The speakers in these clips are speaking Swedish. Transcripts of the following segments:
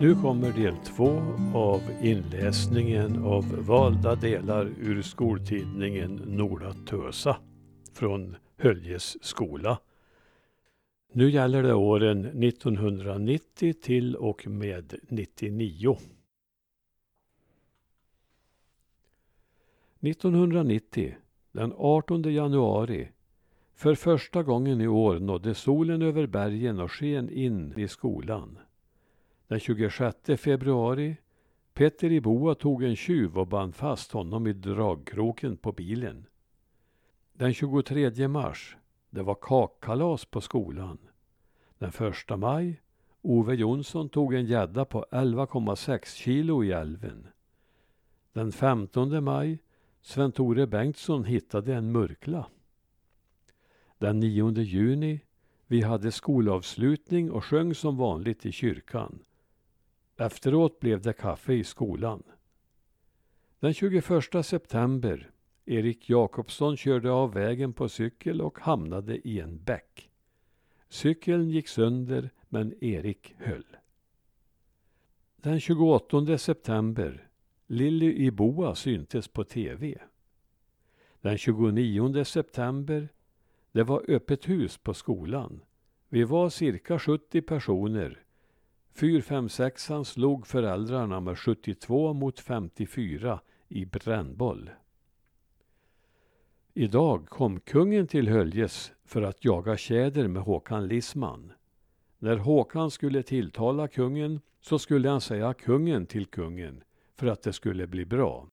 Nu kommer del två av inläsningen av valda delar ur skoltidningen Norda Tösa från Höljes skola. Nu gäller det åren 1990 till och med 99. 1990, den 18 januari, för första gången i år nådde solen över bergen och sken in i skolan. Den 26 februari Petter i Boa tog en tjuv och band fast honom i dragkroken på bilen. Den 23 mars, det var kakkalas på skolan. Den 1 maj, Ove Jonsson tog en gädda på 11,6 kilo i älven. Den 15 maj, Sven-Tore Bengtsson hittade en murkla. Den 9 juni, vi hade skolavslutning och sjöng som vanligt i kyrkan. Efteråt blev det kaffe i skolan. Den 21 september Erik Jakobsson körde av vägen på cykel och hamnade i en bäck. Cykeln gick sönder men Erik höll. Den 28 september Lilly i Boa syntes på tv. Den 29 september det var öppet hus på skolan. Vi var cirka 70 personer 456an slog föräldrarna med 72 mot 54 i brännboll. Idag kom kungen till Höljes för att jaga tjäder med Håkan Lissman. När Håkan skulle tilltala kungen så skulle han säga kungen till kungen för att det skulle bli bra.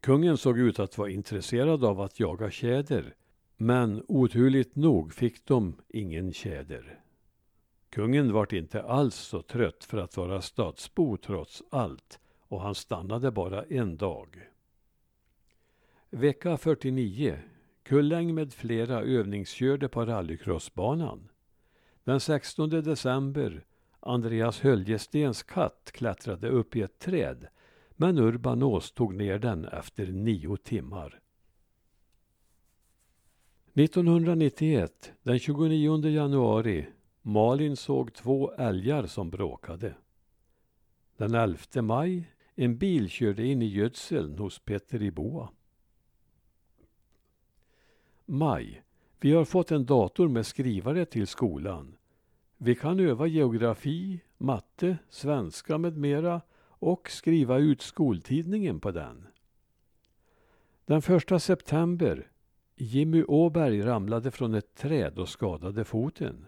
Kungen såg ut att vara intresserad av att jaga tjäder men oturligt nog fick de ingen tjäder. Kungen vart inte alls så trött för att vara stadsbo trots allt och han stannade bara en dag. Vecka 49. Kulläng med flera övningskörde på rallycrossbanan. Den 16 december Andreas Höljestens katt klättrade upp i ett träd men Urban Ås tog ner den efter nio timmar. 1991, den 29 januari, Malin såg två älgar som bråkade. Den 11 maj, en bil körde in i gödseln hos Petter i Boa. Maj. Vi har fått en dator med skrivare till skolan. Vi kan öva geografi, matte, svenska med mera och skriva ut skoltidningen på den. Den första september Jimmy Åberg ramlade från ett träd och skadade foten.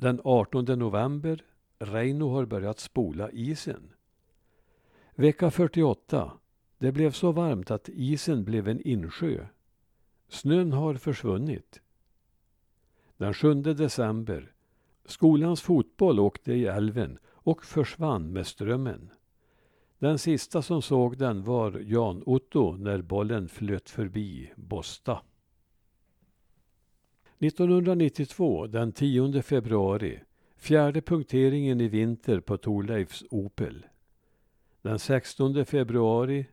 Den 18 november Reino har börjat spola isen. Vecka 48. Det blev så varmt att isen blev en insjö. Snön har försvunnit. Den 7 december. Skolans fotboll åkte i älven och försvann med strömmen. Den sista som såg den var Jan Otto när bollen flöt förbi Bosta. 1992, den 10 februari, fjärde punkteringen i vinter på Torleifs Opel. Den 16 februari,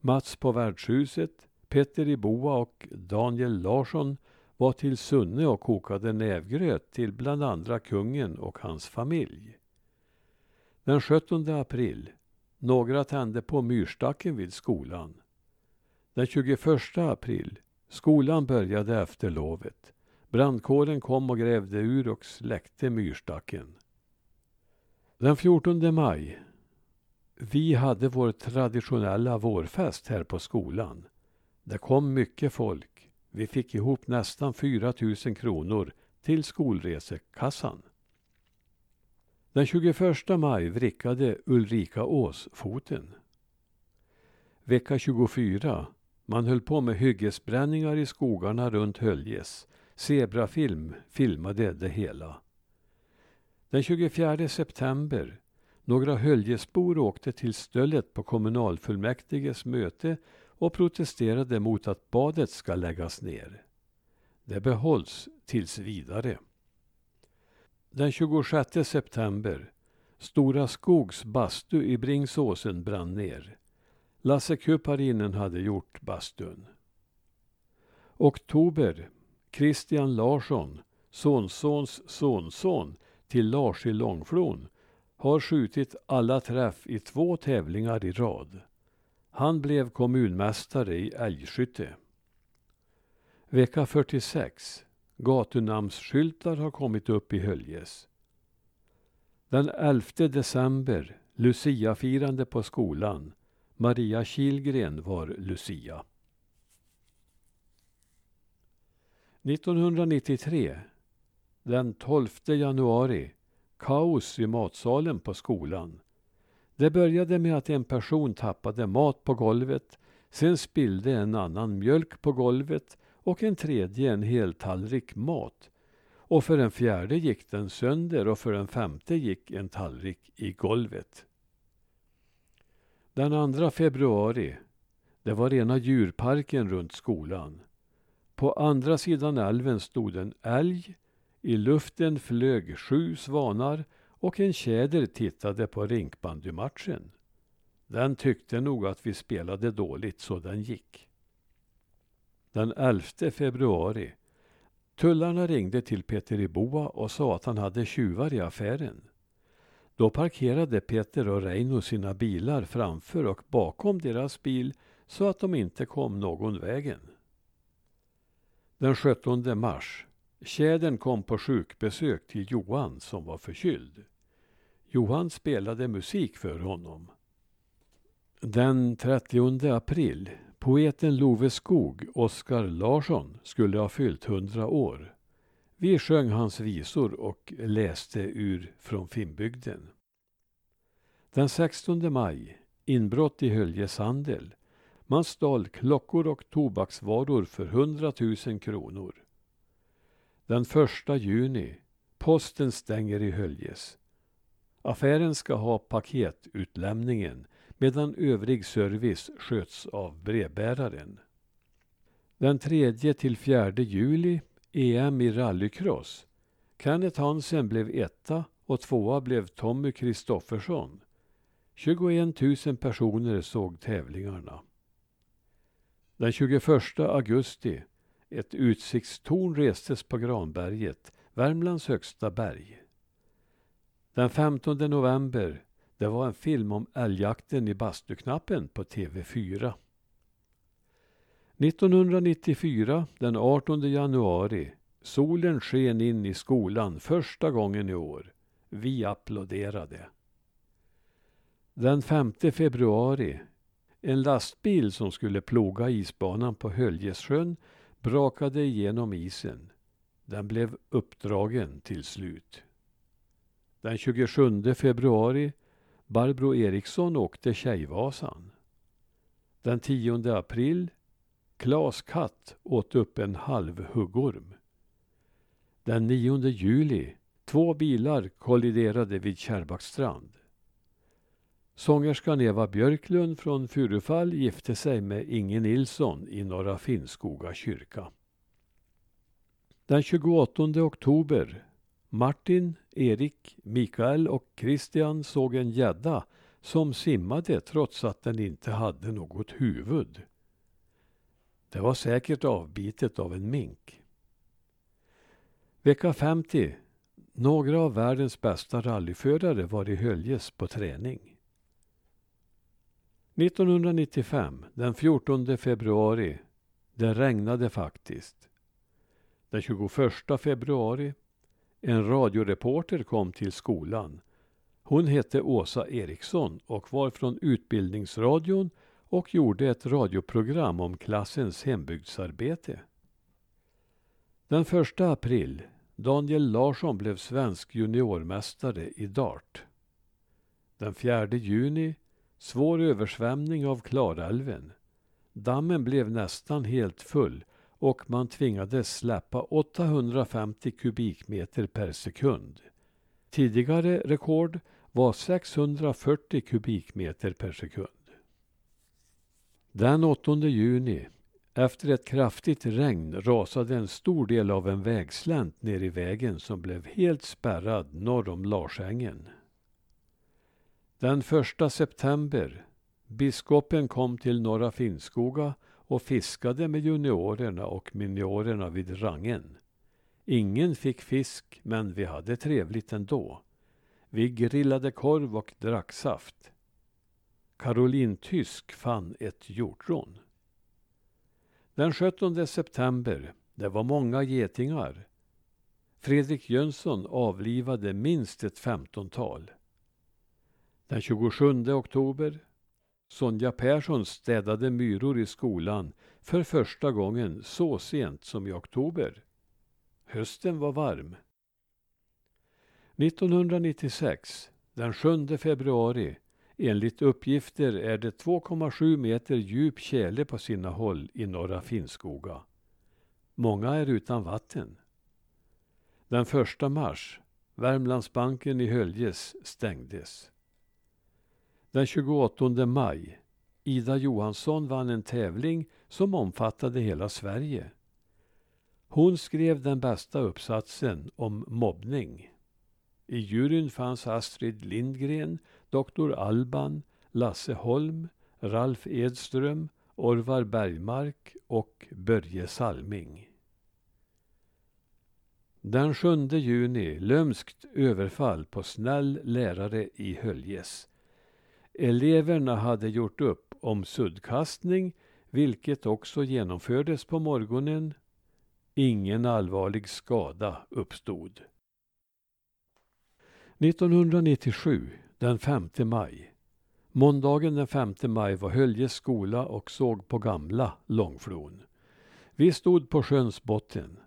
Mats på värdshuset, Petter i Boa och Daniel Larsson var till Sunne och kokade nävgröt till bland andra kungen och hans familj. Den 17 april, några tände på myrstacken vid skolan. Den 21 april, skolan började efter lovet. Brandkåren kom och grävde ur och släckte myrstacken. Den 14 maj. Vi hade vår traditionella vårfest här på skolan. Det kom mycket folk. Vi fick ihop nästan 4 000 kronor till skolresekassan. Den 21 maj vrickade Ulrika Ås foten. Vecka 24. Man höll på med hyggesbränningar i skogarna runt Höljes. Zebrafilm filmade det hela. Den 24 september några Höljesbor åkte till Stöllet på kommunalfullmäktiges möte och protesterade mot att badet ska läggas ner. Det behålls tills vidare. Den 26 september Stora Skogs bastu i Bringsåsen brann ner. Lasse Kuparinen hade gjort bastun. Oktober Christian Larsson, sonsons sonson till Lars i Långflon, har skjutit alla träff i två tävlingar i rad. Han blev kommunmästare i älgskytte. Vecka 46. Gatunamnsskyltar har kommit upp i Höljes. Den 11 december, Luciafirande på skolan. Maria Kilgren var Lucia. 1993, den 12 januari, kaos i matsalen på skolan. Det började med att en person tappade mat på golvet, sen spillde en annan mjölk på golvet och en tredje en hel tallrik mat. Och för en fjärde gick den sönder och för en femte gick en tallrik i golvet. Den 2 februari, det var rena djurparken runt skolan. På andra sidan älven stod en älg, i luften flög sju svanar och en tjäder tittade på rinkbandymatchen. Den tyckte nog att vi spelade dåligt så den gick. Den 11 februari. Tullarna ringde till Peter i Boa och sa att han hade tjuvar i affären. Då parkerade Peter och Reino sina bilar framför och bakom deras bil så att de inte kom någon vägen. Den 17 mars. Tjädern kom på sjukbesök till Johan som var förkyld. Johan spelade musik för honom. Den 30 april. Poeten Love Skog, Oskar Larsson, skulle ha fyllt hundra år. Vi sjöng hans visor och läste ur från Finnbygden. Den 16 maj. Inbrott i Höljes handel. Man stal klockor och tobaksvaror för 100 000 kronor. Den 1 juni. Posten stänger i Höljes. Affären ska ha paketutlämningen medan övrig service sköts av brevbäraren. Den 3 till 4 juli EM i rallycross. Kenneth Hansen blev etta och tvåa blev Tommy Kristoffersson. 21 000 personer såg tävlingarna. Den 21 augusti. Ett utsiktstorn restes på Granberget, Värmlands högsta berg. Den 15 november. Det var en film om älgjakten i Bastuknappen på TV4. 1994, den 18 januari. Solen sken in i skolan första gången i år. Vi applåderade. Den 5 februari. En lastbil som skulle ploga isbanan på Höljesjön brakade igenom isen. Den blev uppdragen till slut. Den 27 februari. Barbro Eriksson åkte Tjejvasan. Den 10 april. Klas katt åt upp en halv huggorm. Den 9 juli. Två bilar kolliderade vid Kärrbackstrand. Sångerskan Eva Björklund från Furufall gifte sig med Inge Nilsson i Norra Finnskoga kyrka. Den 28 oktober Martin, Erik, Mikael och Christian såg en gädda som simmade trots att den inte hade något huvud. Det var säkert avbitet av en mink. Vecka 50. Några av världens bästa rallyförare var i Höljes på träning. 1995, den 14 februari. Det regnade faktiskt. Den 21 februari. En radioreporter kom till skolan. Hon hette Åsa Eriksson och var från Utbildningsradion och gjorde ett radioprogram om klassens hembygdsarbete. Den 1 april. Daniel Larsson blev svensk juniormästare i dart. Den 4 juni Svår översvämning av Klarälven. Dammen blev nästan helt full och man tvingades släppa 850 kubikmeter per sekund. Tidigare rekord var 640 kubikmeter per sekund. Den 8 juni, efter ett kraftigt regn, rasade en stor del av en vägslänt ner i vägen som blev helt spärrad norr om Larsängen. Den första september. Biskopen kom till Norra Finnskoga och fiskade med juniorerna och miniorerna vid Rangen. Ingen fick fisk, men vi hade trevligt ändå. Vi grillade korv och drack saft. Caroline Tysk fann ett hjortron. Den 17 september, det var många getingar. Fredrik Jönsson avlivade minst ett femtontal. Den 27 oktober, Sonja Persson städade myror i skolan för första gången så sent som i oktober. Hösten var varm. 1996, den 7 februari, enligt uppgifter är det 2,7 meter djup tjäle på sina håll i norra Finnskoga. Många är utan vatten. Den 1 mars, Värmlandsbanken i Höljes stängdes. Den 28 maj, Ida Johansson vann en tävling som omfattade hela Sverige. Hon skrev den bästa uppsatsen om mobbning. I juryn fanns Astrid Lindgren, Dr. Alban, Lasse Holm, Ralf Edström, Orvar Bergmark och Börje Salming. Den 7 juni lömskt överfall på snäll lärare i Höljes. Eleverna hade gjort upp om suddkastning, vilket också genomfördes på morgonen. Ingen allvarlig skada uppstod. 1997, den 5 maj. Måndagen den 5 maj var Höljes skola och såg på gamla Långflon. Vi stod på sjöns botten.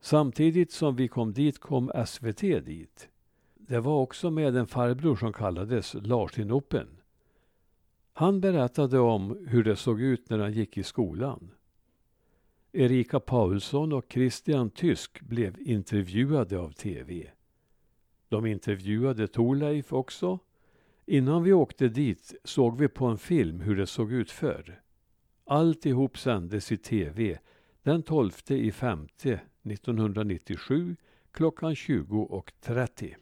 Samtidigt som vi kom dit kom SVT dit. Det var också med en farbror som kallades Larsinoppen. Han berättade om hur det såg ut när han gick i skolan. Erika Paulsson och Christian Tysk blev intervjuade av TV. De intervjuade Torleif också. Innan vi åkte dit såg vi på en film hur det såg ut förr. Alltihop sändes i TV den 12 i femte 1997 klockan 20.30.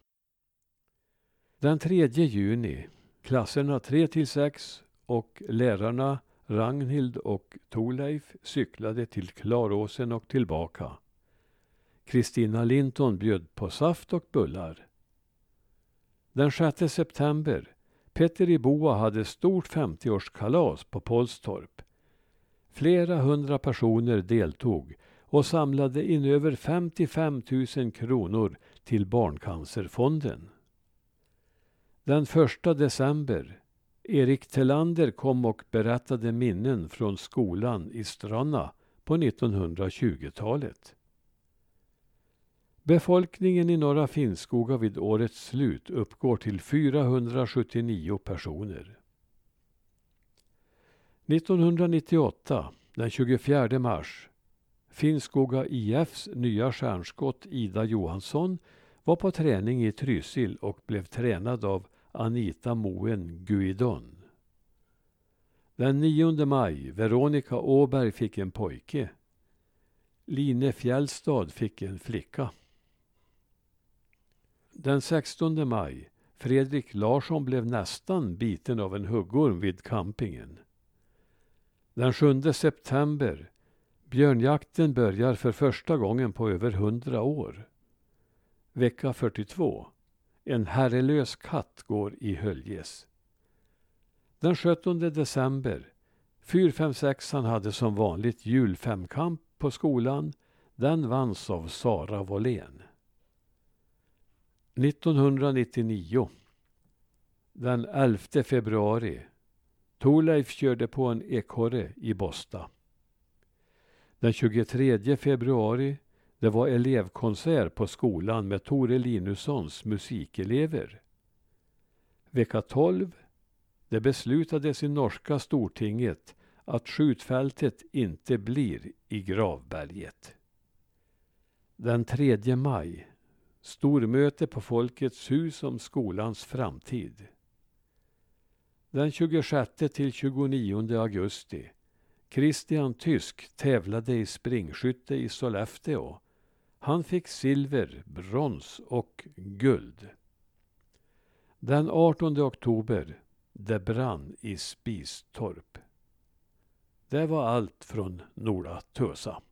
Den 3 juni, klasserna 3 till 6 och lärarna Ragnhild och Torleif cyklade till Klaråsen och tillbaka. Kristina Linton bjöd på saft och bullar. Den 6 september, Petter i Boa hade stort 50-årskalas på Polstorp. Flera hundra personer deltog och samlade in över 55 000 kronor till Barncancerfonden. Den första december, Erik Tellander kom och berättade minnen från skolan i Stranna på 1920-talet. Befolkningen i norra Finnskoga vid årets slut uppgår till 479 personer. 1998, den 24 mars, Finnskoga IFs nya stjärnskott Ida Johansson var på träning i Trysil och blev tränad av Anita Moen Guidon. Den 9 maj, Veronica Åberg fick en pojke. Line Fjällstad fick en flicka. Den 16 maj, Fredrik Larsson blev nästan biten av en huggorm vid campingen. Den 7 september, björnjakten börjar för första gången på över hundra år. Vecka 42. En herrelös katt går i Höljes. Den 17 december. 456 hade som vanligt julfemkamp på skolan. Den vanns av Sara Wåhlén. 1999. Den 11 februari. Torleif körde på en ekorre i Bosta. Den 23 februari det var elevkonsert på skolan med Tore Linussons musikelever. Vecka 12. Det beslutades i norska stortinget att skjutfältet inte blir i Gravberget. Den 3 maj. Stormöte på Folkets hus om skolans framtid. Den 26 till 29 augusti. Christian Tysk tävlade i springskytte i Sollefteå han fick silver, brons och guld. Den 18 oktober, det brann i Spistorp. Det var allt från Nora Tösa.